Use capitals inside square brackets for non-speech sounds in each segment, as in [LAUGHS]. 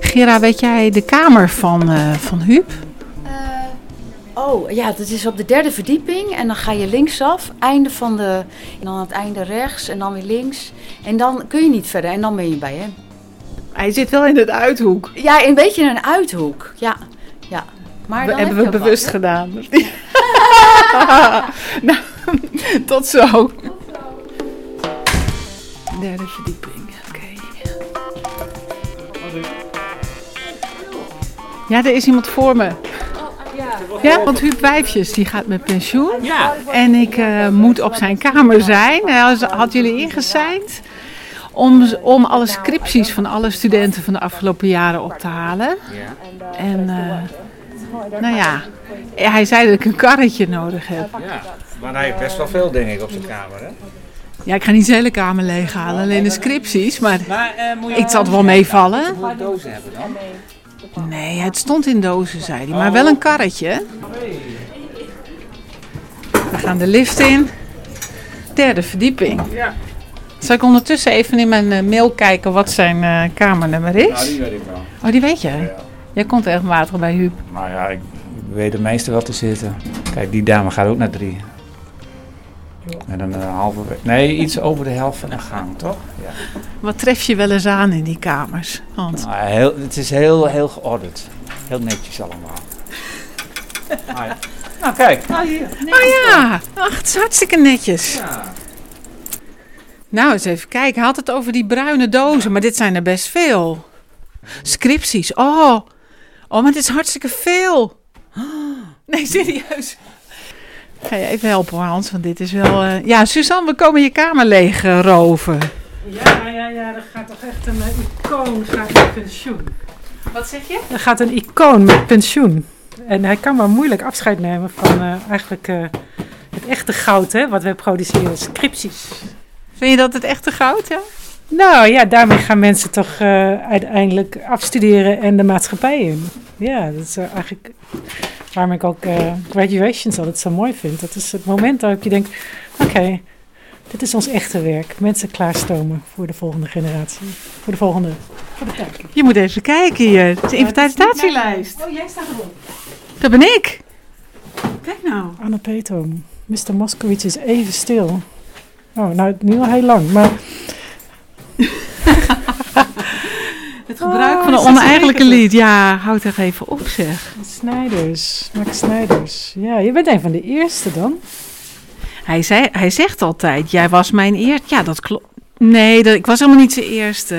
Gira, weet jij de kamer van, eh, van Huub? Oh ja, dat is op de derde verdieping en dan ga je linksaf, einde van de, en dan aan het einde rechts en dan weer links. En dan kun je niet verder en dan ben je bij hem. Hij zit wel in het uithoek. Ja, een beetje een uithoek, ja. ja. Maar We dan hebben heb we bewust wat, gedaan. [LAUGHS] nou, [LAUGHS] tot zo. Derde verdieping, Ja, er is iemand voor me. Ja, want Huub Wijfjes die gaat met pensioen. Ja. En ik eh, moet op zijn kamer zijn. Hij had jullie ingeseind om, om alle scripties van alle studenten van de afgelopen jaren op te halen. En eh, nou ja, hij zei dat ik een karretje nodig heb. Ja, maar hij heeft best wel veel, denk ik, op zijn kamer, hè? Ja, ik ga niet zijn hele kamer leeghalen, alleen de scripties. Maar Maar eh, moet je ik zal het wel meevallen. Moet je dozen hebben dan? Nee, het stond in dozen, zei hij. Maar wel een karretje. We gaan de lift in. Derde verdieping. Ja. Zal ik ondertussen even in mijn eh, mail kijken wat zijn eh, kamernummer Nou, is? die weet ik wel. Oh, die weet jij? Ja. Jij komt regelmatig bij Huub. Maar ja, ik weet de meeste wel te zitten. Kijk, die dame gaat ook naar drie. En dan een halve... Nee, iets over de helft van de gang, toch? Ja. Wat tref je wel eens aan in die kamers, Hans? Nou, heel, het is heel, heel geordend. Heel netjes allemaal. Ah, ja. Nou, kijk. Oh ja, ach, het is hartstikke netjes. Ja. Nou, eens even kijken. Hij had het over die bruine dozen, maar dit zijn er best veel. Scripties, oh. Oh, maar dit is hartstikke veel. [GASPS] Nee, serieus. Ga je even helpen hoor, Hans, want dit is wel... eh, Ja, Suzanne, we komen je kamer leeg roven. Ja, ja, ja, er gaat toch echt een eh, icoon gaat met pensioen. Wat zeg je? Er gaat een icoon met pensioen. En hij kan maar moeilijk afscheid nemen van eh, eigenlijk eh, het echte goud, hè, wat wij produceren, scripties. Vind je dat het echte goud, ja? Nou ja, daarmee gaan mensen toch eh, uiteindelijk afstuderen en de maatschappij in. Ja, dat is eh, eigenlijk waarom ik ook eh, graduations altijd zo mooi vind. Dat is het moment waarop je denkt, oké, dit is ons echte werk. Mensen klaarstomen voor de volgende generatie. Voor de volgende, voor de tijd. Je moet even kijken hier. De inventarisatielijst. Oh, jij staat erop. Dat ben ik. Kijk nou. Anne Peto, Mr. Moskowitz is even stil. Oh, nou, nu al heel lang, maar... Het gebruik Oh, van een oneigenlijke lied. Ja, houd er even op zeg. Snijders, Max Snijders. Ja, je bent een van de eerste dan. Hij, zei, hij zegt altijd, jij was mijn eerste. Ja, dat klopt. Nee, dat, ik was helemaal niet zijn eerste.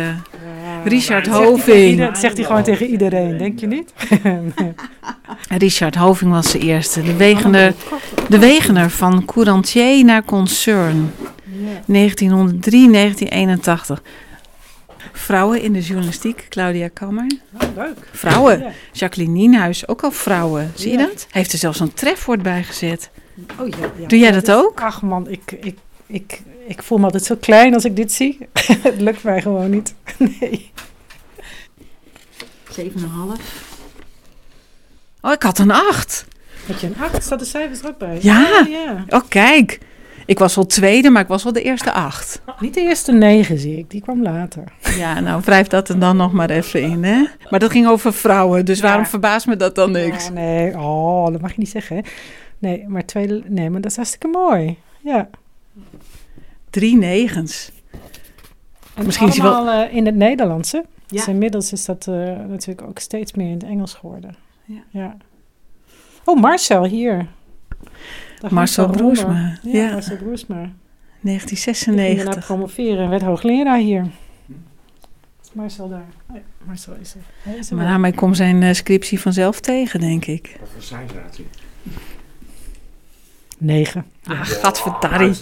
Richard Dat zegt hij tegen Hoving. ieder- Dat zegt hij gewoon tegen iedereen, denk je niet? [LAUGHS] Richard Hoving was de eerste. De Wegener, de Wegener van Courantier naar Concern. 1903, 1981. Vrouwen in de journalistiek, Claudia Kammer. leuk. Vrouwen. Ja. Jacqueline Nienhuis, ook al vrouwen. Zie je dat? Hij heeft er zelfs een trefwoord bij gezet. Oh, ja, ja. Doe jij dat ook? Ach man, ik, ik, ik, ik voel me altijd zo klein als ik dit zie. [LAUGHS] Het lukt mij gewoon niet. [LAUGHS] Nee. 7,5. Oh, ik had een 8. Had je een acht? Staat de cijfers er ook bij? Ja. Ah, ja. Oh, kijk. Ik was wel tweede, maar ik was wel de eerste acht. Niet de eerste negen zie ik, die kwam later. Ja, nou wrijf dat er dan nog maar even in, hè? Maar dat ging over vrouwen, dus waarom Ja. verbaast me dat dan niks? Oh, nee, oh, dat mag je niet zeggen. Hè? Nee, maar tweede, nee, maar dat is hartstikke mooi. Ja. Drie negens. En Misschien is hij wel- allemaal eh, in het Nederlandse. Ja. Dus inmiddels is dat eh, natuurlijk ook steeds meer in het Engels geworden. Ja. Oh, Marcel hier. Daar Marcel. Broersma, Ja, ja. Marcel Broersma. Die ging daarna 1996. promoveren en werd hoogleraar hier. Marcel daar? Marcel is er. Er Maar wel. daarmee kom zijn eh, scriptie vanzelf tegen, denk ik. Wat voor cijfer had hij? Negen. Ah, gadverdarrie.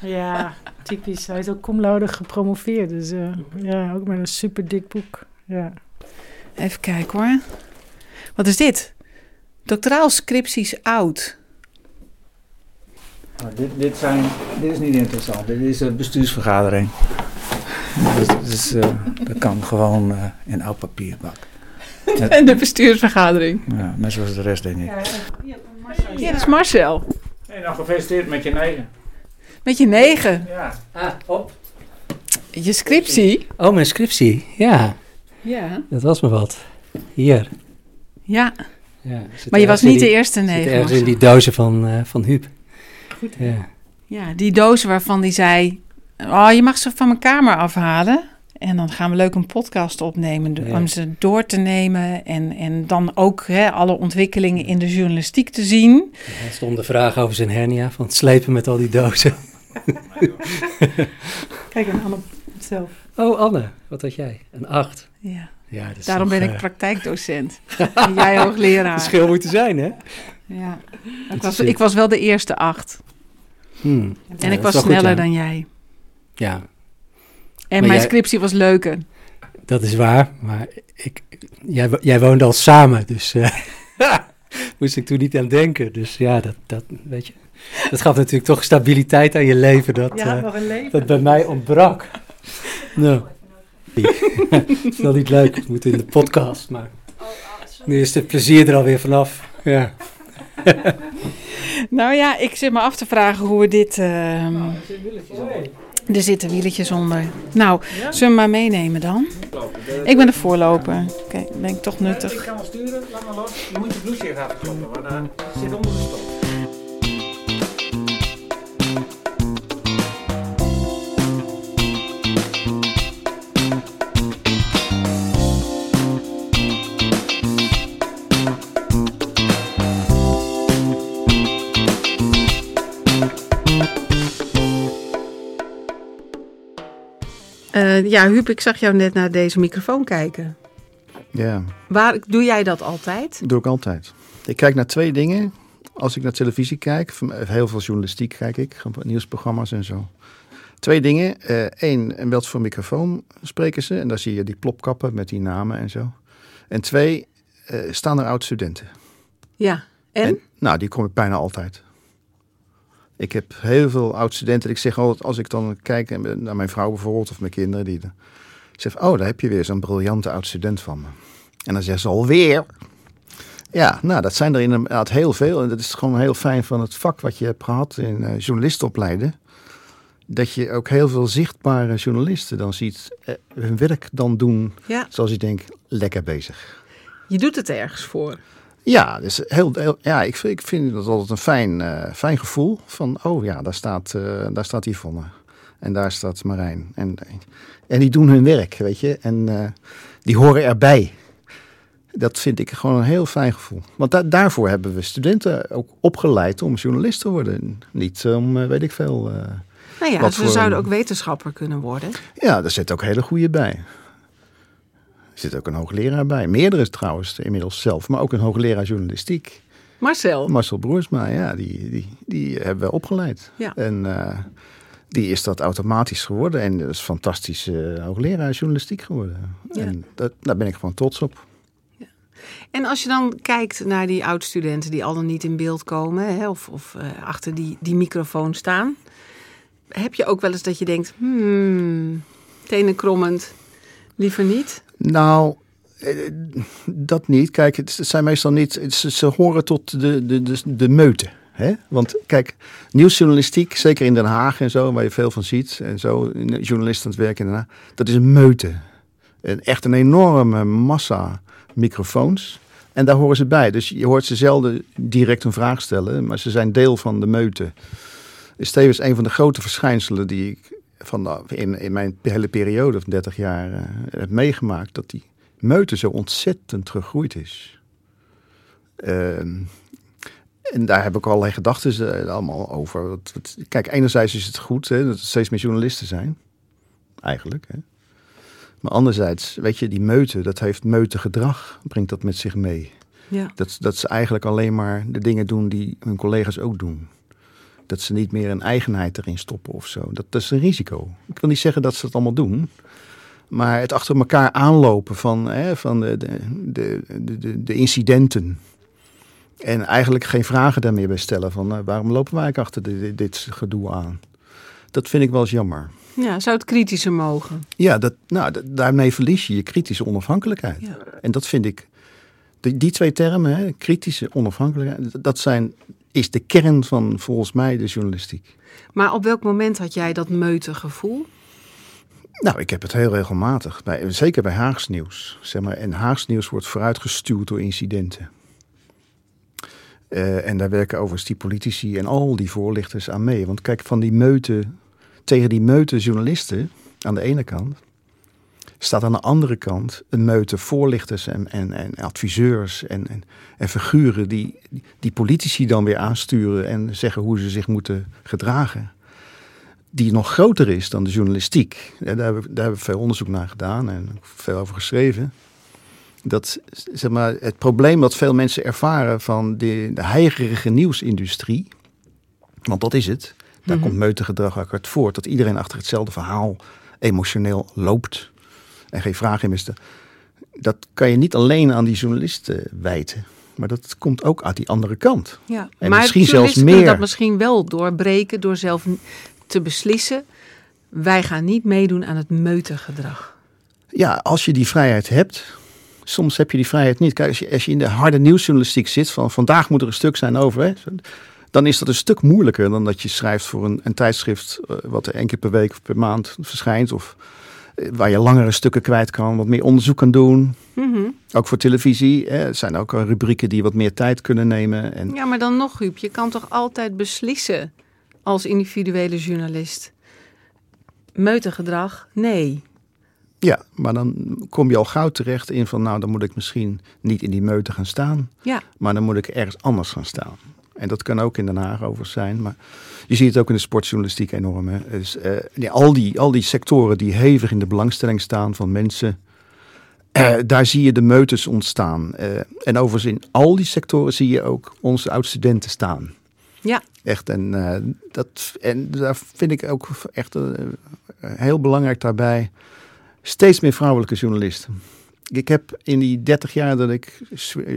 Ja, typisch. Hij is ook laude gepromoveerd. Dus eh, ja, ook met een super dik boek. Ja. Even kijken hoor. Wat is dit? Doctoraal scripties oud. Nou, dit, dit, zijn, dit is niet interessant. Dit is een bestuursvergadering. Dus, dus, eh, dat kan gewoon eh, in oud papierbak. [LAUGHS] En de bestuursvergadering. Ja, net zoals de rest, denk ik. Ja, dat is Marcel. Hey, nou, gefeliciteerd met je negen. Met je negen. Ja. Ah, op. je scriptie. Oh, mijn scriptie. Ja, Ja. dat was me wat. Hier. Ja, Ja, zit maar je was niet de eerste negen. ergens in die dozen van, eh van Huub. Ja. Ja, die doos waarvan die zei... Oh, je mag ze van mijn kamer afhalen. En dan gaan we leuk een podcast opnemen. Ja. Om ze door te nemen. En, en dan ook hè, alle ontwikkelingen in de journalistiek te zien. Er stond de vraag over zijn hernia, van het slepen met al die dozen. [LAUGHS] Kijk, en Anne zelf. Oh, Anne, wat had jij? Een acht. Ja. Ja, dat is Daarom toch, ben ik eh, praktijkdocent. [LAUGHS] en jij hoogleraar. verschil moeten zijn, hè? Ja. Ik, was, het. ik was wel de eerste acht. Hmm. En Ja, ik was goed, sneller ja. dan jij. Ja, En Maar mijn jij- scriptie was leuker. dat is waar. Maar ik, jij, jij woonde al samen, dus eh, [LAUGHS] moest ik toen niet aan denken. Dus ja, dat, dat weet je. Dat gaf natuurlijk toch stabiliteit aan je leven. Dat, Ja, eh, leven. dat bij mij ontbrak. Nou, het is [LAUGHS] wel niet leuk. We moeten in de podcast, maar nu is het plezier er alweer vanaf. Ja. [LAUGHS] Nou ja, ik zit me af te vragen hoe we dit... ehm, er zitten wieletjes onder. Nou, zullen we maar meenemen dan? Ik ben de voorloper. Oké, ben ik toch nuttig. Ik kan wel sturen, laat maar los. Je moet je blouse even afkloppen, want dan zit onder de stof. Eh, ja, Huub, ik zag jou net naar deze microfoon kijken. Ja, Waar doe jij dat altijd? doe ik altijd. Ik kijk naar twee dingen. Als ik naar televisie kijk, eh, heel veel journalistiek kijk ik, nieuwsprogramma's en zo. Twee dingen. Eén, en wat voor microfoon spreken ze? En daar zie je die plopkappen met die namen en zo. En twee, eh, staan er oud-studenten? Ja. En? Nou, die kom ik bijna altijd. Ik heb heel veel oud-studenten. Ik zeg altijd, als ik dan kijk naar mijn vrouw bijvoorbeeld of mijn kinderen, die dan zeg, oh, daar heb je weer zo'n briljante oud-student van me. En dan zeggen ze alweer. Ja, nou, dat zijn er inderdaad heel veel. En dat is gewoon heel fijn van het vak wat je hebt gehad in eh journalist opleiden. Dat je ook heel veel zichtbare journalisten dan ziet eh, hun werk dan doen Ja. zoals je denkt, lekker bezig. Je doet het ergens voor. Ja, dus heel, heel, ja ik, vind, ik vind dat altijd een fijn, eh, fijn gevoel. Van, oh ja, daar staat, eh, daar staat Yvonne. En daar staat Marijn. En, en die doen hun werk, weet je. En eh, die horen erbij. Dat vind ik gewoon een heel fijn gevoel. Want da- daarvoor hebben we studenten ook opgeleid om journalist te worden. Niet om, weet ik veel. Nou ja, zouden ook wetenschapper kunnen worden. ja, er zit ook hele goede bij. Er zit ook een hoogleraar bij. Meerdere trouwens, inmiddels zelf. Maar ook een hoogleraar journalistiek. Marcel. Marcel Broersma, ja, die, die, die hebben we opgeleid. Ja. En eh, die is dat automatisch geworden. En dat is fantastisch eh, hoogleraar journalistiek geworden. Ja. En dat, daar ben ik gewoon trots op. En als je dan kijkt naar die oud-studenten die al dan niet in beeld komen, hè, of, of eh, achter die, die microfoon staan, heb je ook wel eens dat je denkt, hmm, tenen krommend, liever niet? Nou, eh, dat niet. Kijk, het zijn meestal niet. Ze, ze horen tot de, de, de, de meute. Hè? Want kijk, nieuwsjournalistiek, zeker in Den Haag en zo, waar je veel van ziet, en zo, journalisten aan het werken Haag, dat is een meute. Een, echt een enorme massa microfoons. En daar horen ze bij. Dus je hoort ze zelden direct een vraag stellen, maar ze zijn deel van de meute. Is tevens een van de grote verschijnselen die ik van de- in, in mijn hele periode van 30 jaar eh, heb meegemaakt, dat die meute zo ontzettend gegroeid is. Ehm, en daar heb ik allerlei gedachten eh, allemaal over. Wat- wat- Kijk, enerzijds is het goed hè, dat er steeds meer journalisten zijn. Eigenlijk. Hè. Maar anderzijds, weet je, die meute, dat heeft meutegedrag, brengt dat met zich mee. Ja. Dat, dat ze eigenlijk alleen maar de dingen doen die hun collega's ook doen. Dat ze niet meer een eigenheid erin stoppen of zo. Dat, dat is een risico. Ik wil niet zeggen dat ze het allemaal doen. Maar het achter elkaar aanlopen van, hè, van de, de, de, de, de, de incidenten. En eigenlijk geen vragen daar meer bij stellen. Van eh, waarom lopen wij eigenlijk achter dit, dit gedoe aan? Dat vind ik wel eens jammer. Ja, zou het kritischer mogen? Ja, dat, nou, dat- daarmee verlies je je kritische onafhankelijkheid. Ja. En dat vind ik, die, die twee termen, hè, kritische onafhankelijkheid, dat zijn, is de kern van volgens mij de journalistiek. Maar op welk moment had jij dat meute gevoel? Nou, ik heb het heel regelmatig. Bij, zeker bij Haags nieuws. Zeg maar, en Haags nieuws wordt vooruitgestuurd door incidenten. Eh, en daar werken overigens die politici en al die voorlichters aan mee. Want kijk, van die meute, tegen die meute journalisten aan de ene kant, staat aan de andere kant een meute voorlichters en, en, en adviseurs en, en, en figuren die, die politici dan weer aansturen en zeggen hoe ze zich moeten gedragen. Die nog groter is dan de journalistiek. Daar, hebben, we- daar hebben we veel onderzoek naar gedaan en veel over geschreven. Dat zeg maar, het probleem dat veel mensen ervaren van de, de heigerige nieuwsindustrie, want dat is het, daar Mhm. komt meutegedrag ook uit voort. Dat iedereen achter hetzelfde verhaal emotioneel loopt en geen vraag in miste. Dat kan je niet alleen aan die journalisten wijten, maar dat komt ook uit die andere kant. Ja. En maar misschien zelfs meer. dat misschien wel doorbreken door zelf te beslissen. Wij gaan niet meedoen aan het meutergedrag. Ja, als je die vrijheid hebt. Soms heb je die vrijheid niet. Kijk, als je, als je in de harde nieuwsjournalistiek zit, van vandaag moet er een stuk zijn over, hè, dan is dat een stuk moeilijker dan dat je schrijft voor een, een tijdschrift eh, wat er één keer per week of per maand verschijnt. Of eh, waar je langere stukken kwijt kan, wat meer onderzoek kan doen. Mhm. Ook voor televisie. Hè, er zijn ook rubrieken die wat meer tijd kunnen nemen. En, Ja, maar dan nog, Huub, je kan toch altijd beslissen als individuele journalist. Meutergedrag? Nee. ja, maar dan kom je al gauw terecht in van, nou, dan moet ik misschien niet in die meute gaan staan. Ja. Maar dan moet ik ergens anders gaan staan. En dat kan ook in Den Haag over zijn. Maar je ziet het ook in de sportjournalistiek enorm. Hè. Dus, eh, al, die, al die sectoren die hevig in de belangstelling staan van mensen. eh, daar zie je de meutes ontstaan. Eh, en overigens in al die sectoren zie je ook onze oud-studenten staan. Ja. Echt. En, dat, en daar vind ik ook echt heel belangrijk daarbij. Steeds meer vrouwelijke journalisten. Ik heb in die 30 jaar dat ik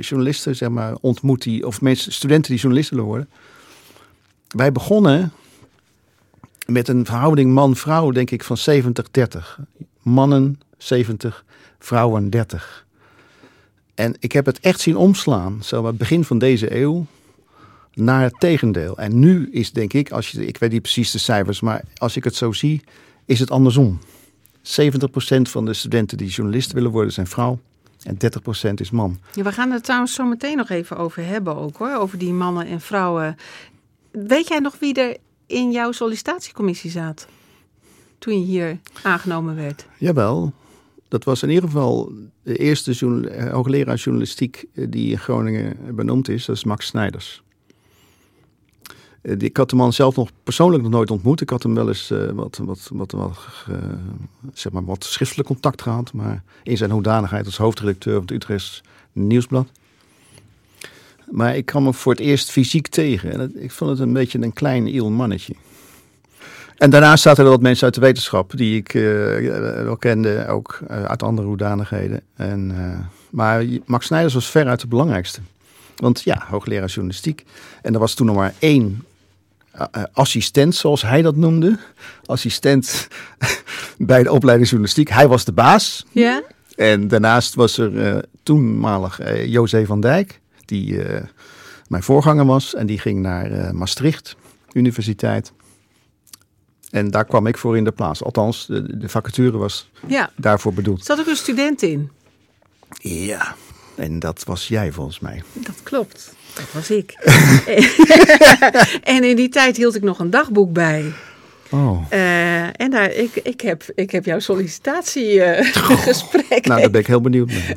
journalisten zeg maar, ontmoet, die, of mensen, studenten die journalisten willen worden. Wij begonnen met een verhouding man-vrouw, denk ik, van 70-30. Mannen 70, vrouwen 30. En ik heb het echt zien omslaan, zo het begin van deze eeuw, naar het tegendeel. En nu is, denk ik, als je, ik weet niet precies de cijfers, maar als ik het zo zie, is het andersom. 70% van de studenten die journalist willen worden zijn vrouw en 30% is man. Ja, we gaan het trouwens zo meteen nog even over hebben ook hoor. Over die mannen en vrouwen. Weet jij nog wie er in jouw sollicitatiecommissie zat? Toen je hier aangenomen werd. Jawel, dat was in ieder geval de eerste journal- hoogleraar journalistiek eh, die in Groningen benoemd is. Dat is Max Snijders. Eh, Ik had de man zelf nog persoonlijk nog nooit ontmoet. Ik had hem wel eens eh, wat, wat, wat, wat, eh, zeg maar wat schriftelijk contact gehad. Maar in zijn hoedanigheid als hoofdredacteur van het Utrechts Nieuwsblad. Maar ik kwam hem voor het eerst fysiek tegen. En ik vond het een beetje een klein iel mannetje. En daarnaast zaten er wat mensen uit de wetenschap die ik wel kende, ook uit andere hoedanigheden. En, maar Max Snijders was veruit de belangrijkste. Want ja, hoogleraar journalistiek. En er was toen nog maar één assistent, zoals hij dat noemde. Assistent [LAUGHS] bij de opleiding journalistiek. Hij was de baas. Ja? En daarnaast was er eh, toenmalig eh José van Dijk, die eh, mijn voorganger was. En die ging naar eh, Maastricht Universiteit. En daar kwam ik voor in de plaats. Althans, de, de vacature was Ja. daarvoor bedoeld. Zat ook een student in. Ja, en dat was jij volgens mij. Dat klopt. Dat was ik. [LAUGHS] [LAUGHS] en in die tijd hield ik nog een dagboek bij. Oh. Eh, en daar, ik, ik, heb, ik heb jouw sollicitatiegesprek. [LAUGHS] Nou, daar ben ik heel benieuwd naar.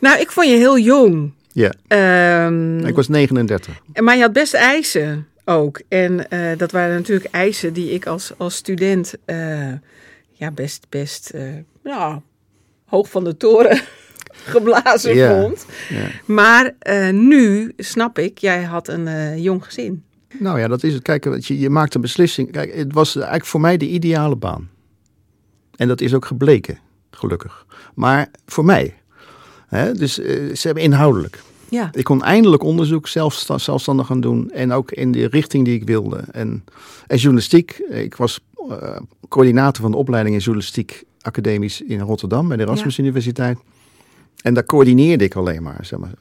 nou, ik vond je heel jong. Ja, Ehm, ik was 39. Maar je had best eisen ook. En eh, dat waren natuurlijk eisen die ik als, als student eh, ja, best, best eh, ja, hoog van de toren [LAUGHS] geblazen Ja. vond. Ja. Maar eh, nu snap ik, jij had een eh, jong gezin. Nou ja, dat is het. Kijk, je, je maakt een beslissing. Kijk, het was eigenlijk voor mij de ideale baan. En dat is ook gebleken, gelukkig. Maar voor mij. Hè, dus eh, ze hebben inhoudelijk. Ja, Ik kon eindelijk onderzoek zelf, zelfstandig gaan doen. En ook in de richting die ik wilde. En, en journalistiek. Ik was coördinator van de opleiding in journalistiek academisch in Rotterdam. Bij de Erasmus Universiteit. En daar coördineerde ik alleen maar, zeg maar.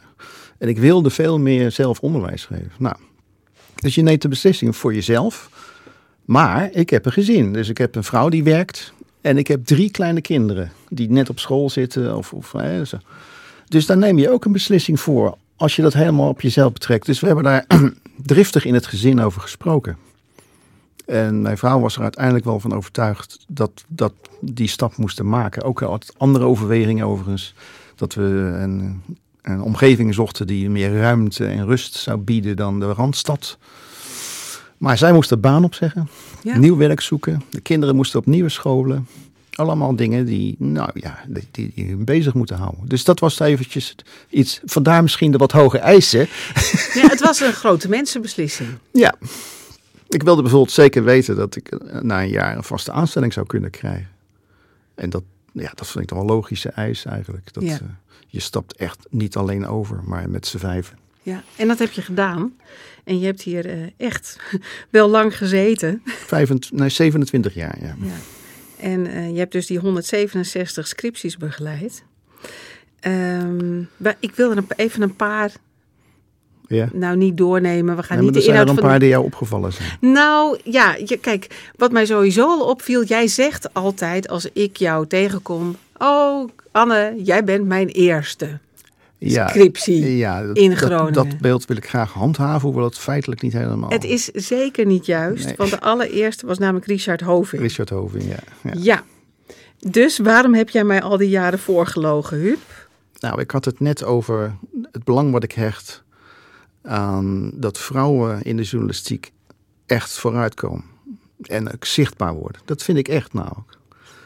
En ik wilde veel meer zelf onderwijs geven. Nou, dus je neemt de beslissing voor jezelf. Maar ik heb een gezin. Dus ik heb een vrouw die werkt. En ik heb drie kleine kinderen die net op school zitten. Of, of, hè, zo. Dus daar neem je ook een beslissing voor. Als je dat helemaal op jezelf betrekt. Dus we hebben daar [CLEARS THROAT] driftig in het gezin over gesproken. En mijn vrouw was er uiteindelijk wel van overtuigd dat, dat die stap moesten maken. Ook al had andere overwegingen overigens. Dat we een, een omgeving zochten die meer ruimte en rust zou bieden dan de Randstad. Maar zij moest de baan opzeggen, Ja. nieuw werk zoeken. De kinderen moesten op nieuwe scholen. Allemaal dingen die, nou ja, die, die, die hun bezig moeten houden. Dus dat was eventjes iets, vandaar misschien de wat hoge eisen. Ja, het was een grote mensenbeslissing. [LAUGHS] Ja, ik wilde bijvoorbeeld zeker weten dat ik eh, na een jaar een vaste aanstelling zou kunnen krijgen. En dat, ja, dat vind ik toch wel een logische eis eigenlijk. Dat, Ja. eh, je stapt echt niet alleen over, maar met z'n vijven. Ja, en dat heb je gedaan. En je hebt hier eh, echt [LAUGHS] wel lang gezeten. 25, nee, 27 jaar, ja. Ja. En je hebt dus die 167 scripties begeleid. Ehm, maar ik wilde er even een paar, ja. nou niet doornemen. We gaan Ja, maar niet er de zijn er inhoud een van... paar die jou opgevallen zijn. Nou ja, je, kijk, wat mij sowieso al opviel. Jij zegt altijd als ik jou tegenkom. Oh, Anne, jij bent mijn eerste Ja, scriptie. ja dat, in dat- Groningen. Dat, beeld wil ik graag handhaven, hoewel het feitelijk niet helemaal... Het is zeker niet juist, Nee. want de allereerste was namelijk Richard Hoving. Richard Hoving, ja. ja. Ja. Dus waarom heb jij mij al die jaren voorgelogen, Huub? Nou, ik had het net over het belang wat ik hecht aan dat vrouwen in de journalistiek echt vooruitkomen. En ook zichtbaar worden. Dat vind ik echt ook.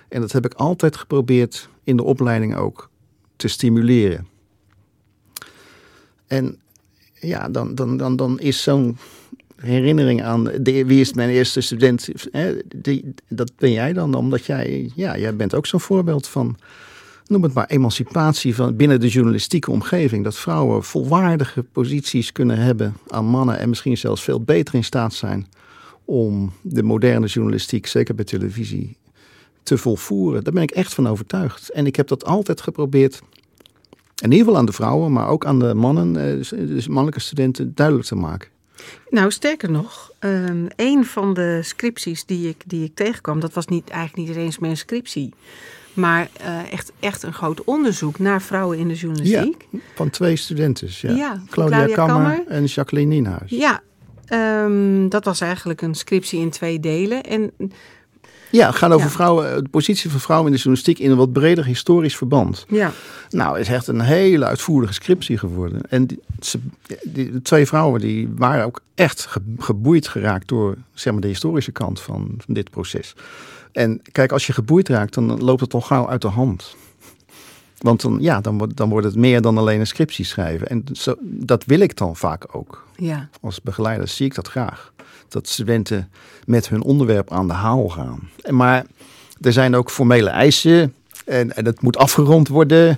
En dat heb ik altijd geprobeerd in de opleiding ook te stimuleren. En ja, dan, dan, dan, dan is zo'n herinnering aan wie is mijn eerste student, hè, die, dat ben jij dan, omdat jij, ja, jij bent ook zo'n voorbeeld van noem het maar, emancipatie van binnen de journalistieke omgeving. Dat vrouwen volwaardige posities kunnen hebben aan mannen en misschien zelfs veel beter in staat zijn om de moderne journalistiek, zeker bij televisie, te volvoeren. Daar ben ik echt van overtuigd. En ik heb dat altijd geprobeerd, in ieder geval aan de vrouwen, maar ook aan de mannen, eh, dus- dus mannelijke studenten, duidelijk te maken. Nou, sterker nog, ehm, een van de scripties die ik, die ik tegenkwam, dat was niet, eigenlijk niet eens mijn scriptie. Maar eh, echt, echt een groot onderzoek naar vrouwen in de journalistiek. Van twee studenten, ja. Claudia, Claudia Kammer, Kammer. en Jacqueline Nienhuis. Ja, ehm, dat was eigenlijk een scriptie in twee delen. En Ja, het gaat over Ja. vrouwen, de positie van vrouwen in de journalistiek in een wat breder historisch verband. ja, Nou, het is echt een hele uitvoerige scriptie geworden. En die, ze, die, de twee vrouwen die waren ook echt ge- geboeid geraakt door zeg maar, de historische kant van, van dit proces. En kijk, als je geboeid raakt, dan loopt het al gauw uit de hand. Want dan, ja, dan, wordt, dan wordt het meer dan alleen een scriptie schrijven. En zo, dat wil ik dan vaak ook. ja, Als begeleider zie ik dat graag. Dat studenten met hun onderwerp aan de haal gaan. Maar er zijn ook formele eisen en, en het moet afgerond worden.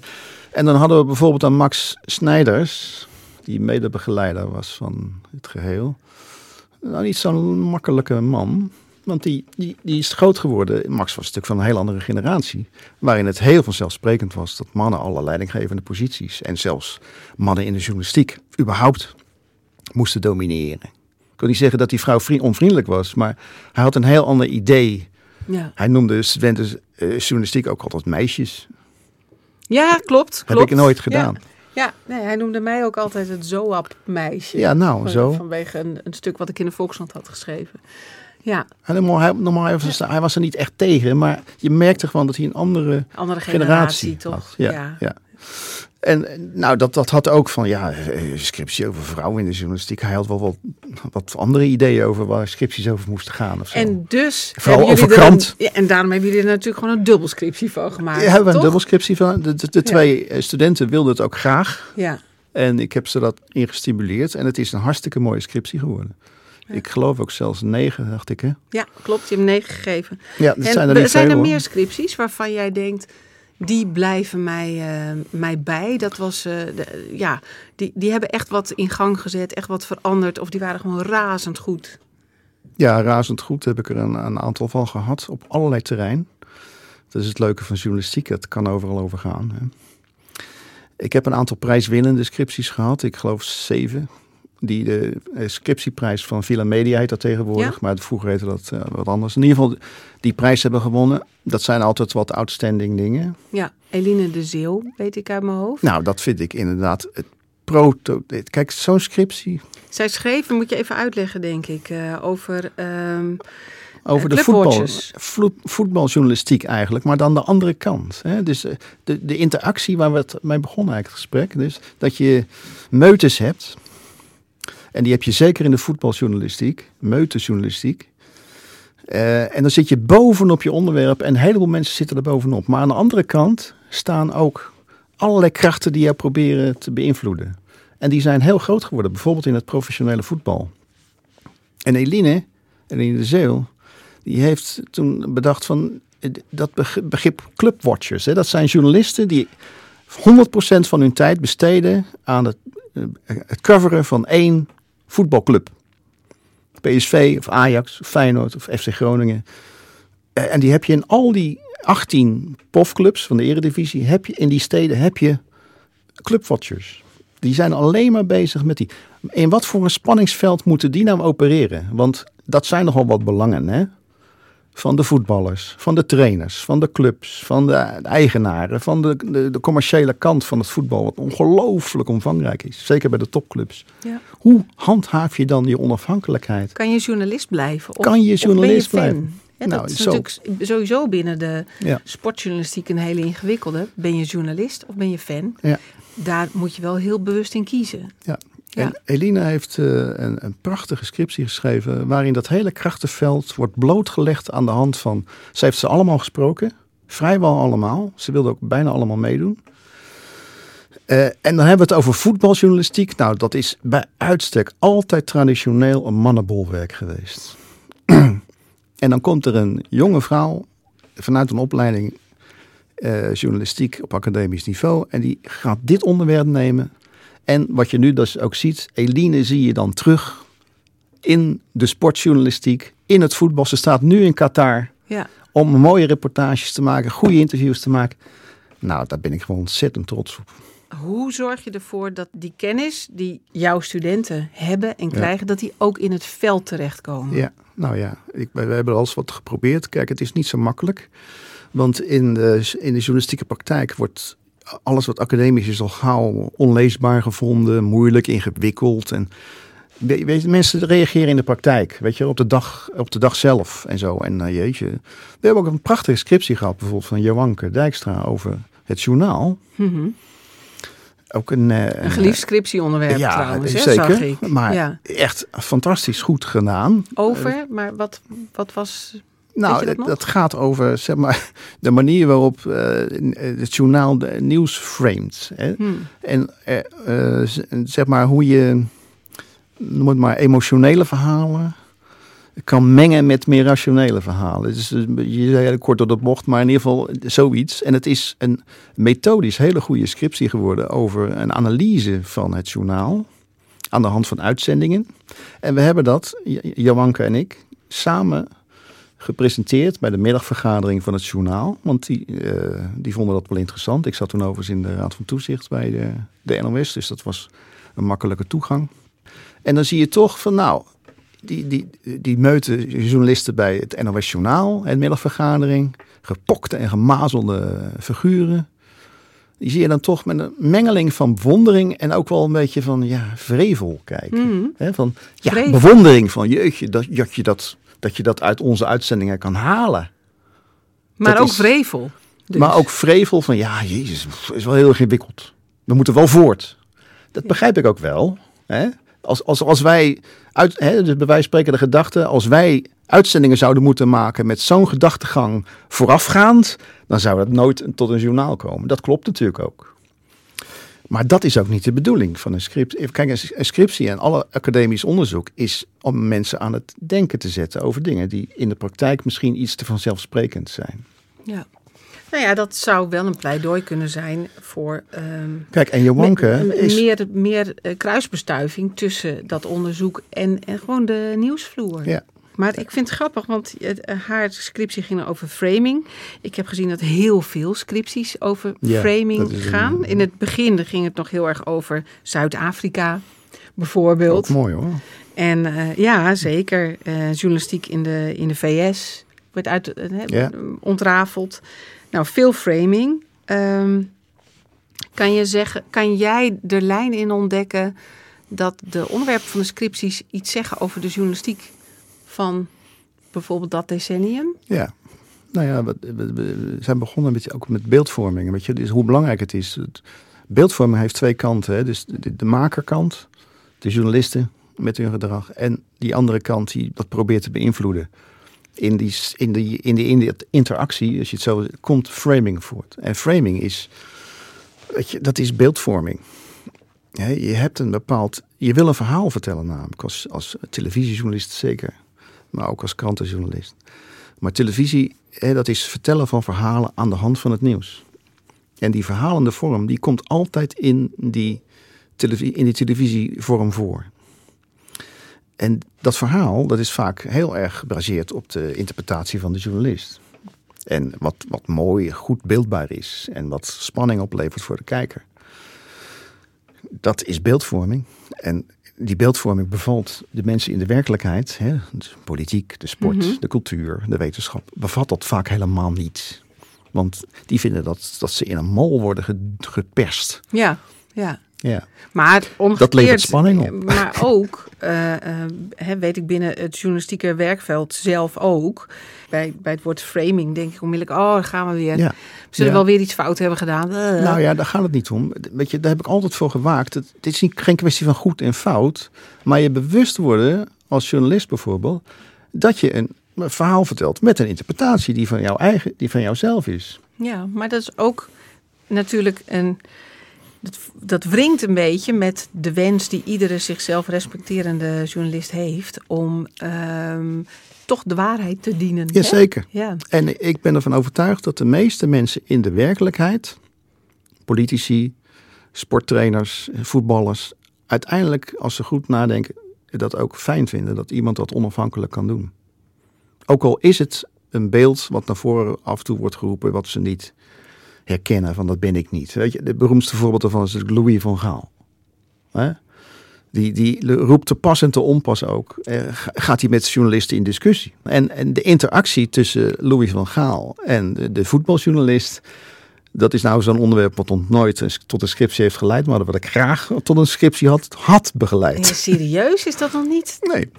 En dan hadden we bijvoorbeeld aan Max Snijders, die medebegeleider was van het geheel. Nou, niet zo'n makkelijke man. Want die, die, die is groot geworden. Max was natuurlijk van een heel andere generatie. Waarin het heel vanzelfsprekend was dat mannen alle leidinggevende posities. en zelfs mannen in de journalistiek. überhaupt moesten domineren. Ik wil niet zeggen dat die vrouw vri- onvriendelijk was, maar hij had een heel ander idee. ja. Hij noemde studenten eh, journalistiek ook altijd meisjes. ja klopt, Heb klopt. ik nooit gedaan. Ja, ja, nee, hij noemde mij ook altijd het Zoap-meisje. Ja, nou, zo. Vanwege een, een stuk wat ik in de Volkskrant had geschreven. Ja, hij, normaal was, hij was er niet echt tegen, maar je merkte gewoon dat hij een andere andere generatie, generatie, toch? Ja, ja. En eh, nou, dat, dat had ook van, ja, eh, scriptie over vrouwen in de journalistiek. Hij had wel wat, wat andere ideeën over waar scripties over moesten gaan of zo. En dus Vooral over er krant. Een, ja, en daarom hebben jullie er natuurlijk gewoon een dubbelscriptie van gemaakt. ja, hebben we een dubbelscriptie van. De, de, de twee eh, studenten wilden het ook graag. Ja, En ik heb ze dat ingestimuleerd. En het is een hartstikke mooie scriptie geworden. Ik geloof ook zelfs negen, dacht ik. Hè? ja, klopt. Je hebt negen gegeven. Ja, dat En zijn er niet zijn veel, er hoor. meer scripties waarvan jij denkt, die blijven mij, eh, mij bij? Dat was, eh, de- ja, die, die hebben echt wat in gang gezet, echt wat veranderd. Of die waren gewoon razend goed. Ja, razend goed heb ik er een, een aantal van gehad op allerlei terrein. Dat is het leuke van journalistiek, het kan overal over gaan. Hè. Ik heb een aantal prijswinnende scripties gehad, ik geloof zeven. Die de scriptieprijs van Villa Media heet dat tegenwoordig. Ja. Maar vroeger heette dat eh, wat anders. In ieder geval, die prijs hebben gewonnen. Dat zijn altijd wat outstanding dingen. Ja, Eline de Zeeuw, weet ik uit mijn hoofd. Nou, dat vind ik inderdaad het proto... Kijk, zo'n scriptie Zij schreef, moet je even uitleggen, denk ik, eh, over... ehm, over Eh, de voetbal, voetbaljournalistiek eigenlijk. Maar dan de andere kant. Hè? Dus de, de interactie waar we het mee begonnen eigenlijk het gesprek. Dus dat je meutes hebt. En die heb je zeker in de voetbaljournalistiek. Meutenjournalistiek. Eh, en dan zit je bovenop je onderwerp. En een heleboel mensen zitten er bovenop. Maar aan de andere kant staan ook allerlei krachten die jou proberen te beïnvloeden. En die zijn heel groot geworden. Bijvoorbeeld in het professionele voetbal. En Eline, Eline de Zeeuw, die heeft toen bedacht van eh, dat beg- begrip clubwatchers. Hè, dat zijn journalisten die 100% van hun tijd besteden aan het, eh, het coveren van één voetbalclub. PSV of Ajax of Feyenoord of FC Groningen. Eh, En die heb je in al die 18 profclubs van de eredivisie, heb je in die steden heb je clubwatchers. Die zijn alleen maar bezig met die. In wat voor een spanningsveld moeten die nou opereren? Want dat zijn nogal wat belangen, hè? Van de voetballers, van de trainers, van de clubs, van de eigenaren, van de, de, de commerciële kant van het voetbal, wat ongelooflijk omvangrijk is. Zeker bij de topclubs. Ja. Hoe handhaaf je dan je onafhankelijkheid? Kan je journalist blijven? Of, Kan je journalist fan? blijven? Ja, Nou, dat is zo. natuurlijk sowieso binnen de Ja. sportjournalistiek een hele ingewikkelde. Ben je journalist of ben je fan? Ja. Daar moet je wel heel bewust in kiezen. Ja. En Elina heeft eh, een, een prachtige scriptie geschreven waarin dat hele krachtenveld wordt blootgelegd aan de hand van. Ze heeft ze allemaal gesproken, vrijwel allemaal. Ze wilde ook bijna allemaal meedoen. Eh, en dan hebben we het over voetbaljournalistiek. Nou, dat is bij uitstek altijd traditioneel een mannenbolwerk geweest. [CLEARS THROAT] en dan komt er een jonge vrouw vanuit een opleiding eh, journalistiek op academisch niveau. En die gaat dit onderwerp nemen. En wat je nu dus ook ziet, Eline zie je dan terug in de sportjournalistiek, in het voetbal. Ze staat nu in Qatar Ja. om mooie reportages te maken, goede interviews te maken. Nou, daar ben ik gewoon ontzettend trots op. Hoe zorg je ervoor dat die kennis die jouw studenten hebben en krijgen, dat die ook in het veld terechtkomen? Ja, nou ja, ik, we hebben al eens wat geprobeerd. Kijk, het is niet zo makkelijk. Want in de, in de journalistieke praktijk wordt alles wat academisch is al gauw onleesbaar gevonden, moeilijk, ingewikkeld. En we- weet, je, mensen reageren in de praktijk, weet je, op de dag, op de dag zelf en zo. En nou, jeetje, we hebben ook een prachtige scriptie gehad, bijvoorbeeld van Joanke Dijkstra over het journaal. Mhm. Ook een, eh, Een geliefd scriptieonderwerp ja, trouwens, hè, zeker. zag ik. Maar ja. echt fantastisch goed gedaan. Over, maar wat, wat was... Nou, dat dat, dat gaat over zeg maar, [LAUGHS] de manier waarop eh, het journaal de nieuws framed. Hè? hm, En eh, eh, z- zeg maar hoe je, noem het maar, emotionele verhalen kan mengen met meer rationele verhalen. Dus eh, je zei heel kort door de bocht, maar in ieder geval zoiets. En het is een methodisch hele goede scriptie geworden over een analyse van het journaal aan de hand van uitzendingen. En we hebben dat, J- Joanke en ik, samen gepresenteerd bij de middagvergadering van het journaal. Want die, eh, die vonden dat wel interessant. Ik zat toen overigens in de Raad van Toezicht bij de, de NOS, dus dat was een makkelijke toegang. En dan zie je toch van nou, die, die, die meute journalisten bij het NOS Journaal, en middagvergadering, gepokte en gemazelde figuren. Die zie je dan toch met een mengeling van bewondering en ook wel een beetje van ja, vrevel kijken. Hè, van ja, Vrevel. bewondering van jeetje, dat, dat, je dat, dat je dat uit onze uitzendingen kan halen. Maar Dat ook is- vrevel. Dus. Maar ook vrevel van ja, jezus, is wel heel ingewikkeld. We moeten wel voort. Dat begrijp ik ook wel. Hè? Als, als, als wij, uit, hè, dus bij wijze spreken de gedachte, als wij uitzendingen zouden moeten maken met zo'n gedachtegang voorafgaand, dan zou dat nooit tot een journaal komen. Dat klopt natuurlijk ook. Maar dat is ook niet de bedoeling van een script. Kijk, een scriptie en alle academisch onderzoek is om mensen aan het denken te zetten over dingen die in de praktijk misschien iets te vanzelfsprekend zijn. Ja. Nou ja, dat zou wel een pleidooi kunnen zijn voor ehm, Kijk, en is... meer, meer eh, kruisbestuiving tussen dat onderzoek en, en gewoon de nieuwsvloer. Ja. Maar ik vind het grappig, want eh, haar scriptie ging over framing. Ik heb gezien dat heel veel scripties over Ja, framing een- gaan. In het begin ging het nog heel erg over Zuid-Afrika. bijvoorbeeld. Ook mooi hoor. En eh, ja, zeker. eh, journalistiek in de, in de VS werd uit, eh, ontrafeld. Nou, veel framing. Ehm, kan, je zeggen, kan jij er lijnen in ontdekken dat de onderwerpen van de scripties iets zeggen over de journalistiek van bijvoorbeeld dat decennium? Ja. Nou ja, we, zijn begonnen met, ook met beeldvorming. Weet je, dus hoe belangrijk het is. Beeldvorming heeft twee kanten. Hè? Dus de, makerkant, de journalisten met hun gedrag. En die andere kant die dat probeert te beïnvloeden. In die, in, die, in, die, in die interactie, als je het zo komt framing voort. En framing is, weet je, dat is beeldvorming. Je hebt een bepaald, je wil een verhaal vertellen namelijk, als, als televisiejournalist zeker. Maar ook als krantenjournalist. Maar televisie, hè, dat is vertellen van verhalen aan de hand van het nieuws. En die verhalende vorm, die komt altijd in die, televi- in die televisievorm voor. En dat verhaal, dat is vaak heel erg gebaseerd op de interpretatie van de journalist. En wat, wat mooi, goed beeldbaar is en wat spanning oplevert voor de kijker. Dat is beeldvorming. En die beeldvorming bevalt de mensen in de werkelijkheid, hè, de politiek, de sport, Mhm. de cultuur, de wetenschap, bevat dat vaak helemaal niet. Want die vinden dat, dat ze in een mal worden ge- geperst. Ja, ja. Ja. Maar omgekeerd, Dat levert spanning op. Maar ook, eh, eh, weet ik binnen het journalistieke werkveld zelf ook. Bij, bij het woord framing denk ik onmiddellijk, oh, daar gaan we weer. Ja. We zullen Ja. wel weer iets fout hebben gedaan. Eh. Nou ja, daar gaat het niet om. Weet je, daar heb ik altijd voor gewaakt. Het, het is niet, geen kwestie van goed en fout. Maar je bewust worden, als journalist bijvoorbeeld, dat je een, een verhaal vertelt met een interpretatie die van jouw eigen, die van jouzelf is. Ja, maar dat is ook natuurlijk een. Dat, dat wringt een beetje met de wens die iedere zichzelf respecterende journalist heeft om ehm, toch de waarheid te dienen. Jazeker. Ja, En ik ben ervan overtuigd dat de meeste mensen in de werkelijkheid, politici, sporttrainers, voetballers, uiteindelijk, als ze goed nadenken, dat ook fijn vinden dat iemand dat onafhankelijk kan doen. Ook al is het een beeld wat naar voren af en toe wordt geroepen, wat ze niet herkennen, van dat ben ik niet. Weet je, de beroemdste voorbeeld daarvan is Louis van Gaal. Hè? Die, die roept te pas en te onpas ook. eh, ga- gaat hij met journalisten in discussie. En, en de interactie tussen Louis van Gaal en de, de voetbaljournalist. Dat is nou zo'n onderwerp wat ons nooit tot een scriptie heeft geleid. Maar wat ik graag tot een scriptie had, had begeleid. serieus is dat nog niet? Nee,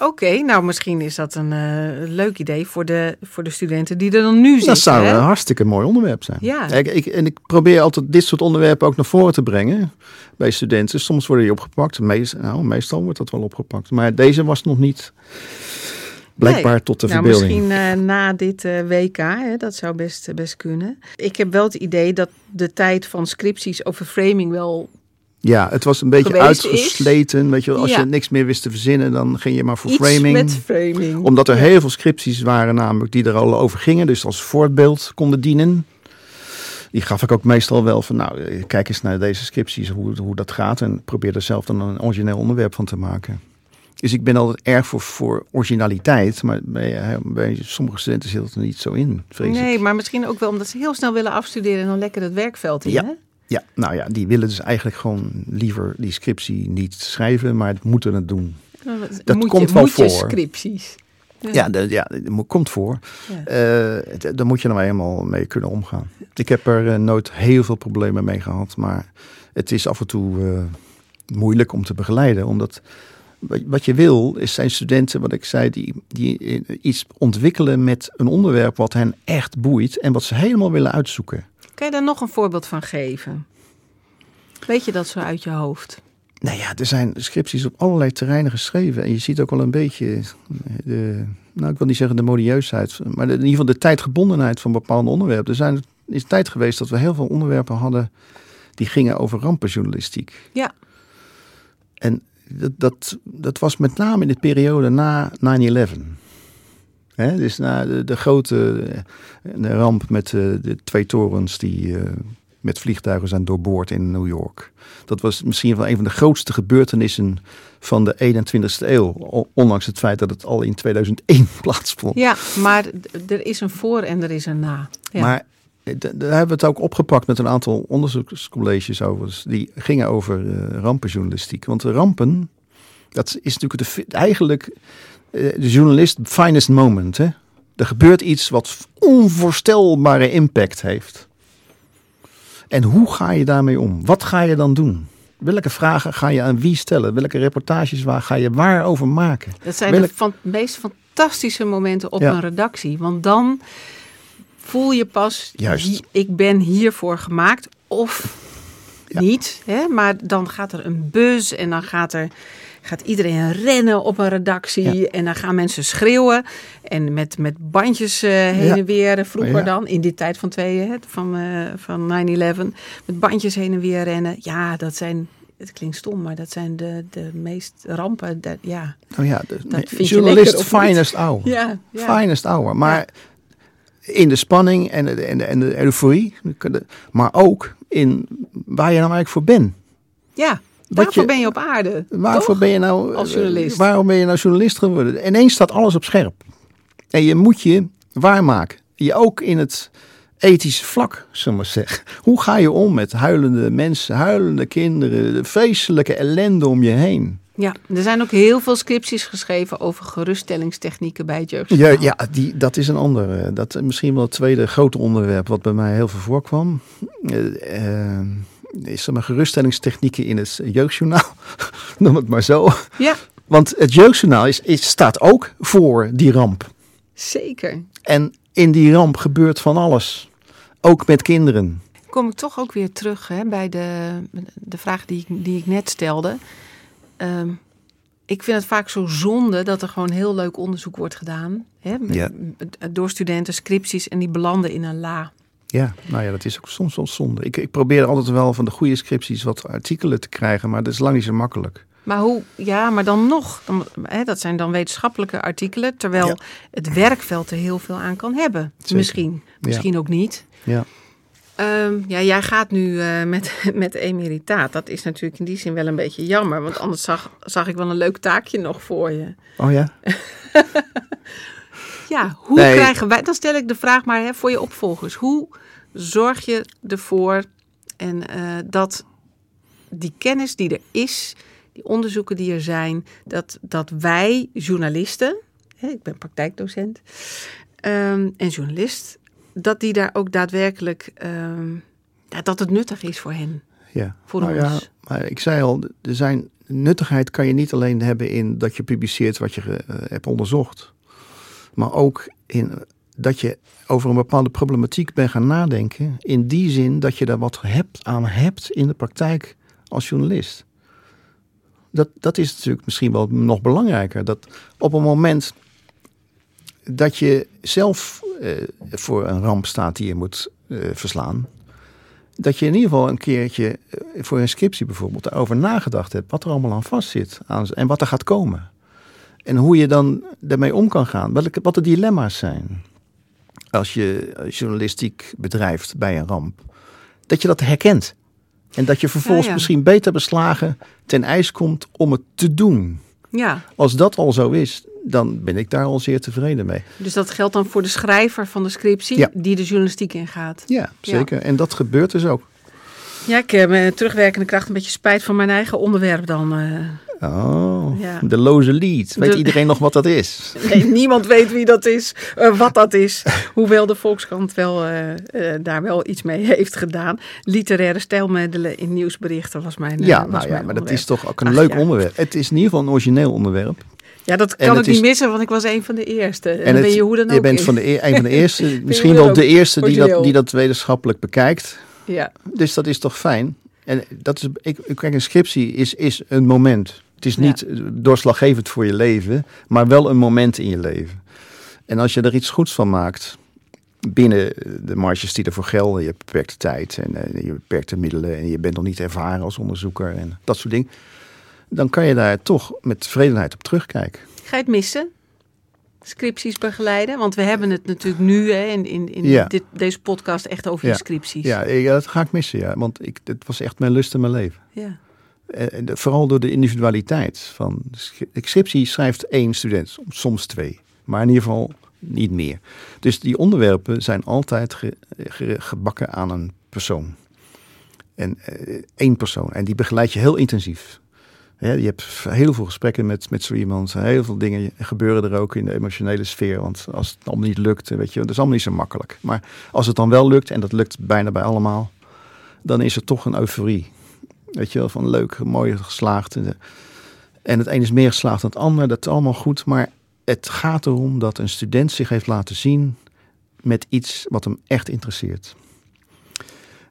Oké, nou misschien is dat een eh, leuk idee voor de, voor de studenten die er dan nu zitten. dat zou hè? een hartstikke mooi onderwerp zijn. Ja. Ik, ik, en ik probeer altijd dit soort onderwerpen ook naar voren te brengen bij studenten. Soms worden die opgepakt. Meest, nou, meestal wordt dat wel opgepakt. Maar deze was nog niet blijkbaar Nee. tot de nou, verbeelding. misschien eh, na dit eh, WK, hè, dat zou best, best kunnen. Ik heb wel het idee dat de tijd van scripties over framing wel Ja, het was een beetje uitgesleten. Weet je, als Ja. je niks meer wist te verzinnen, dan ging je maar voor iets framing. met framing. Omdat er heel veel scripties waren namelijk die er al over gingen. Dus als voorbeeld konden dienen. Die gaf ik ook meestal wel van, nou, eh, kijk eens naar deze scripties, hoe, hoe dat gaat. En probeer er zelf dan een origineel onderwerp van te maken. Dus ik ben altijd erg voor, voor originaliteit. Maar bij, eh, bij sommige studenten zit het er niet zo in, vrees Nee, ik. maar misschien ook wel omdat ze heel snel willen afstuderen en dan lekker het werkveld in. Ja. Hè? Ja, nou ja, die willen dus eigenlijk gewoon liever die scriptie niet schrijven, maar het moeten het doen. Dat moet komt je, wel moet je voor. scripties. Ja, de, ja dat komt voor. Ja. Eh, daar moet je nou eenmaal mee kunnen omgaan. Ik heb er eh, nooit heel veel problemen mee gehad, maar het is af en toe moeilijk om te begeleiden. Omdat wat- je wil, is zijn studenten, wat ik zei, die, die eh, iets ontwikkelen met een onderwerp wat hen echt boeit en wat ze helemaal willen uitzoeken. Kan je daar nog een voorbeeld van geven? Weet je dat zo uit je hoofd? Nou ja, er zijn scripties op allerlei terreinen geschreven. En je ziet ook wel een beetje de, nou ik wil niet zeggen de modieusheid, maar in ieder geval de tijdgebondenheid van bepaalde onderwerpen. Er zijn, is tijd geweest dat we heel veel onderwerpen hadden die gingen over rampenjournalistiek. Ja. En dat, dat, dat was met name in de periode na 9-11. Hè, dus na de, de grote eh, de ramp met eh, de twee torens die eh, met vliegtuigen zijn doorboord in New York. Dat was misschien wel een van de grootste gebeurtenissen van de 21ste eeuw. Ondanks het feit dat het al in 2001 [LAUGHS] plaatsvond. Ja, maar er is een voor en er is een na. Ja. Maar daar hebben we het ook opgepakt met een aantal onderzoekscolleges over. Die gingen over eh, rampenjournalistiek. Want de rampen, dat is natuurlijk de, eigenlijk eh, de journalist finest moment. Hè? Er gebeurt iets wat onvoorstelbare impact heeft. En hoe ga je daarmee om? Wat ga je dan doen? Welke vragen ga je aan wie stellen? Welke reportages waar ga je waar over maken? Dat zijn Welk- de van, meest fantastische momenten op Ja. een redactie. Want dan voel je pas, Juist. ik ben hiervoor gemaakt. Of Ja. niet. Hè? Maar dan gaat er een bus en dan gaat, er, gaat iedereen rennen op een redactie. Ja. En dan gaan mensen schreeuwen. En met, met bandjes eh, heen Ja. en weer. Vroeger dan, in die tijd van, twee, hè, van, eh, van 9-11. Met bandjes heen en weer rennen. Ja, dat zijn... Het klinkt stom, maar dat zijn de, de meest rampen. Dat, ja. Nou ja, de, nee, je journalist finest hour. Ja, ja. Finest hour. Maar in de spanning en de, en de, en de euforie. Maar ook in waar je nou eigenlijk voor bent. Ja, je- ben je op aarde. Waarvoor toch? ben je nou Als eh, journalist. Waarom ben je nou journalist geworden? Ineens staat alles op scherp. En je moet je waarmaken. Je ook in het ethische vlak, zullen we maar zeggen. Hoe ga je om met huilende mensen, huilende kinderen, de vreselijke ellende om je heen? Ja, er zijn ook heel veel scripties geschreven over geruststellingstechnieken bij het Ja, jeugdjournaal. ja die, dat is een ander. eh, Dat is misschien wel het tweede grote onderwerp wat bij mij heel veel voorkwam. Eh, eh, is er maar geruststellingstechnieken in het jeugdjournaal? [LAUGHS] Noem het maar zo. Ja, Want het jeugdjournaal is, is, staat ook voor die ramp. zeker. En in die ramp gebeurt van alles. Ook met kinderen. Kom ik toch ook weer terug hè, bij de, de vraag die die ik net stelde. Ehm, ik vind het vaak zo zonde dat er gewoon heel leuk onderzoek wordt gedaan. Hè, met- Ja. Door studenten, scripties en die belanden in een la. Ja, nou ja, dat is ook soms wel zonde. Ik, ik probeer altijd wel van de goede scripties wat artikelen te krijgen, maar dat is lang niet zo makkelijk. Maar hoe, ja, maar dan nog. Dan, hè, dat zijn dan wetenschappelijke artikelen, terwijl Ja. het werkveld er heel veel aan kan hebben. Zeker. Misschien, misschien ook niet. Ja. Ehm, ja, jij gaat nu eh, met, [LAUGHS] met emeritaat. Dat is natuurlijk in die zin wel een beetje jammer. Want anders zag, zag ik wel een leuk taakje nog voor je. Oh ja? [LAUGHS] Ja, hoe Nee. krijgen wij... Dan stel ik de vraag maar hè, voor je opvolgers. Hoe zorg je ervoor en, eh, dat die kennis die er is... die onderzoeken die er zijn... dat, dat wij journalisten... Hè, ik ben praktijkdocent ehm, en journalist... dat die daar ook daadwerkelijk... ehm, dat het nuttig is voor hen. Ja. Voor Nou ja, ons. maar ik zei al, er zijn, nuttigheid kan je niet alleen hebben in dat je publiceert wat je eh, hebt onderzocht. Maar ook in dat je over een bepaalde problematiek bent gaan nadenken. In die zin dat je daar wat hebt, aan hebt in de praktijk als journalist. Dat, dat is natuurlijk misschien wel nog belangrijker. Dat op een moment dat je zelf eh, voor een ramp staat die je moet eh, verslaan. Dat je in ieder geval een keertje eh, voor een scriptie bijvoorbeeld daarover nagedacht hebt. Wat er allemaal aan vastzit aan, en wat er gaat komen. En hoe je dan daarmee om kan gaan. Welke, wat de dilemma's zijn. Als je journalistiek bedrijft bij een ramp. Dat je dat herkent. En dat je vervolgens Ja, ja. misschien beter beslagen ten ijs komt om het te doen. Ja, Als dat al zo is, dan ben ik daar al zeer tevreden mee. dus dat geldt dan voor de schrijver van de scriptie... Ja. die de journalistiek ingaat. Ja, zeker. En dat gebeurt dus ook. Ja, ik heb met terugwerkende kracht een beetje spijt van mijn eigen onderwerp dan. eh. Oh, Ja. de loze lead. Weet De- iedereen nog wat dat is? Nee, niemand weet wie dat is, eh, wat dat is. Hoewel de Volkskrant wel, eh, eh, daar wel iets mee heeft gedaan. Literaire stijlmiddelen in nieuwsberichten was mijn ja, was nou ja, maar dat is toch ook een Ach, leuk ja. onderwerp. Het is in ieder geval een origineel onderwerp. Ja, dat kan ik niet is- missen, want ik was een van de eerste. En, En dan het- ben je hoe dan ook. je bent van de, e- een van de [LAUGHS] eerste, misschien wel de eerste die dat, die dat wetenschappelijk bekijkt. Ja, Dus dat is toch fijn? En dat is, ik, ik- kijk, een scriptie is, is een moment. Het is niet eh, doorslaggevend voor je leven, maar wel een moment in je leven. En als je er iets goeds van maakt, binnen de marges die ervoor gelden, je hebt beperkte tijd en eh, je beperkte middelen en je bent nog niet ervaren als onderzoeker en dat soort dingen, dan kan je daar toch met tevredenheid op terugkijken. ga je het missen? Scripties begeleiden? Want we hebben het natuurlijk nu hè, in, in, in Ja. dit, deze podcast echt over Ja. je scripties. Ja, ik- ja, dat ga ik missen, ja, want ik, het was echt mijn lust in mijn leven. Ja. Eh, de- vooral door de individualiteit. Van, de scri- de scriptie schrijft één student, soms twee. Maar in ieder geval niet meer. Dus die onderwerpen zijn altijd ge- gebakken aan een persoon. En eh, één persoon. En die begeleid je heel intensief. Je hebt heel veel gesprekken met, met zo iemand. Heel veel dingen gebeuren er ook in de emotionele sfeer. Want als het allemaal niet lukt, weet je, dat is allemaal niet zo makkelijk. Maar als het dan wel lukt, en dat lukt bijna bij allemaal, dan is er toch een euforie. Weet je wel, van leuk, mooi geslaagd. En, het een is meer geslaagd dan het ander, dat is allemaal goed. Maar het gaat erom dat een student zich heeft laten zien met iets wat hem echt interesseert.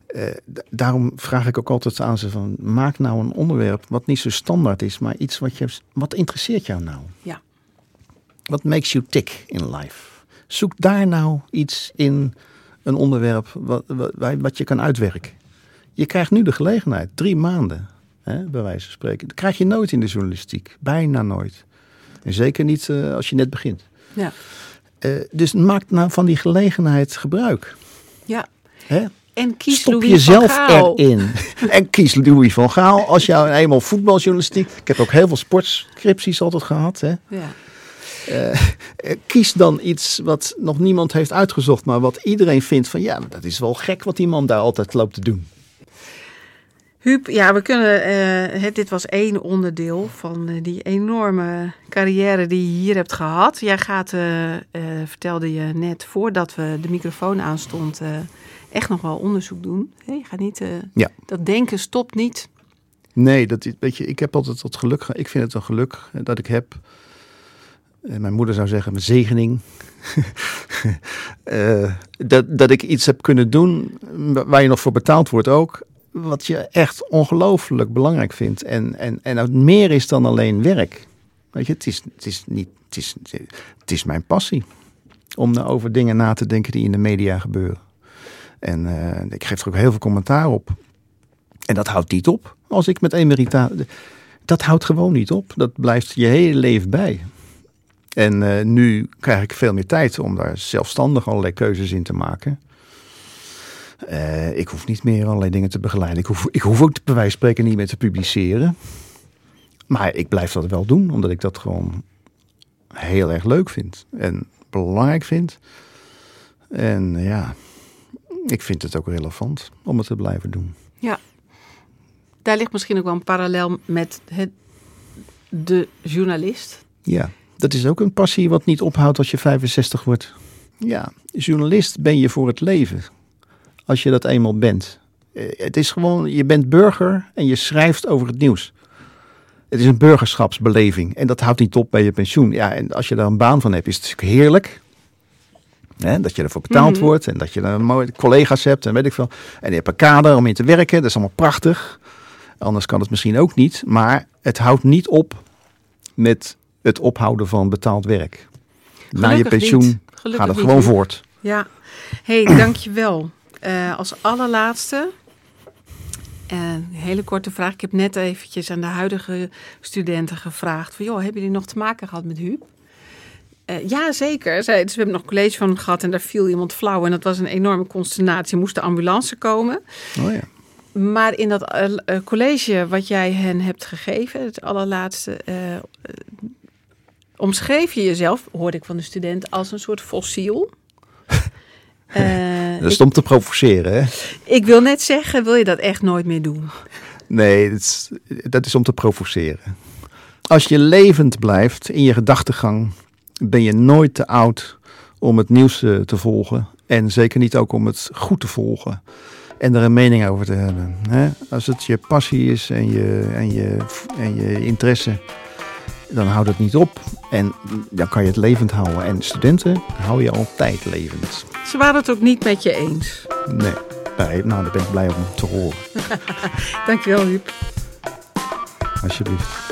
Eh, daarom vraag ik ook altijd aan ze van, maak nou een onderwerp wat niet zo standaard is, maar iets wat je, wat interesseert jou nou? Ja. Wat makes you tick in life? Zoek daar nou iets in een onderwerp wat, wat, wat je kan uitwerken. Je krijgt nu de gelegenheid, drie maanden, hè, bij wijze van spreken. Dat krijg je nooit in de journalistiek, bijna nooit. En zeker niet eh, als je net begint. Ja. Eh, dus maak nou van die gelegenheid gebruik. Ja. Hè? En kies Stop Louis jezelf van Gaal. erin. [LAUGHS] en kies Louis van Gaal. Als jou eenmaal voetbaljournalistiek. Ik heb ook heel veel sportscripties altijd gehad. Hè. Ja. Eh, kies dan iets wat nog niemand heeft uitgezocht. Maar wat iedereen vindt van ja, dat is wel gek wat die man daar altijd loopt te doen. Huub, ja, we kunnen. eh, het, dit was één onderdeel van eh, die enorme carrière die je hier hebt gehad. Jij gaat, eh, vertelde je net voordat we de microfoon aanstond, echt nog wel onderzoek doen. Je gaat niet. Ja. Dat denken stopt niet. Nee, dat, is- weet je, ik heb altijd het geluk. ge- Ik vind het een geluk dat ik heb. En mijn moeder zou zeggen, mijn zegening. [LAUGHS] Dat, dat ik iets heb kunnen doen wa- waar je nog voor betaald wordt ook. Wat je echt ongelooflijk belangrijk vindt. En, en, en het meer is dan alleen werk. Weet je, het is, het is, niet, het is, het is mijn passie. Om nou over dingen na te denken die in de media gebeuren. En eh, ik geef er ook heel veel commentaar op. En dat houdt niet op. Als ik met emerita... Dat houdt gewoon niet op. Dat blijft je hele leven bij. En eh, nu krijg ik veel meer tijd om daar zelfstandig allerlei keuzes in te maken. Eh, ik hoef niet meer allerlei dingen te begeleiden. Ik hoef, ik hoef ook bij wijze van spreken niet meer te publiceren. Maar ik blijf dat wel doen, omdat ik dat gewoon heel erg leuk vind. En belangrijk vind. En ja, ik vind het ook relevant om het te blijven doen. Daar ligt misschien ook wel een parallel met het, de journalist. Ja, dat is ook een passie wat niet ophoudt als je 65 wordt. Ja, journalist ben je voor het leven. Als je dat eenmaal bent. Eh, Het is gewoon, je bent burger en je schrijft over het nieuws. Het is een burgerschapsbeleving en dat houdt niet op bij je pensioen. Ja, en als je daar een baan van hebt, is het natuurlijk heerlijk. Hè, dat je ervoor betaald Mhm. wordt en dat je dan mooie collega's hebt en weet ik veel. En je hebt een kader om in te werken, dat is allemaal prachtig. Anders kan het misschien ook niet, maar het houdt niet op met het ophouden van betaald werk. Na je pensioen gaat het niet, gewoon voort. Ja, hey, dankjewel. Eh als allerlaatste, een hele korte vraag. Ik heb net eventjes aan de huidige studenten gevraagd: van, joh, hebben jullie nog te maken gehad met Huub? Eh, ja, zeker. Zij, dus we hebben nog college van hem gehad en daar viel iemand flauw. En dat was een enorme consternatie. Moest de ambulance komen. Oh ja. Maar in dat eh, college wat jij hen hebt gegeven, het allerlaatste, omschreef je jezelf, hoorde ik van de student, als een soort fossiel. Eh, Dat is ik, om te provoceren, hè? ik wil net zeggen, wil je dat echt nooit meer doen? Nee, dat is, dat is om te provoceren. Als je levend blijft in je gedachtegang, ben je nooit te oud om het nieuws eh, te volgen. En zeker niet ook om het goed te volgen. En er een mening over te hebben. Hè? Als het je passie is en je, en, je, en je interesse, dan houdt het niet op. En dan kan je het levend houden. En studenten hou je altijd levend. Ze waren het ook niet met je eens. Nee, nou daar ben ik blij om te horen. [LAUGHS] Dankjewel, Huub. Alsjeblieft.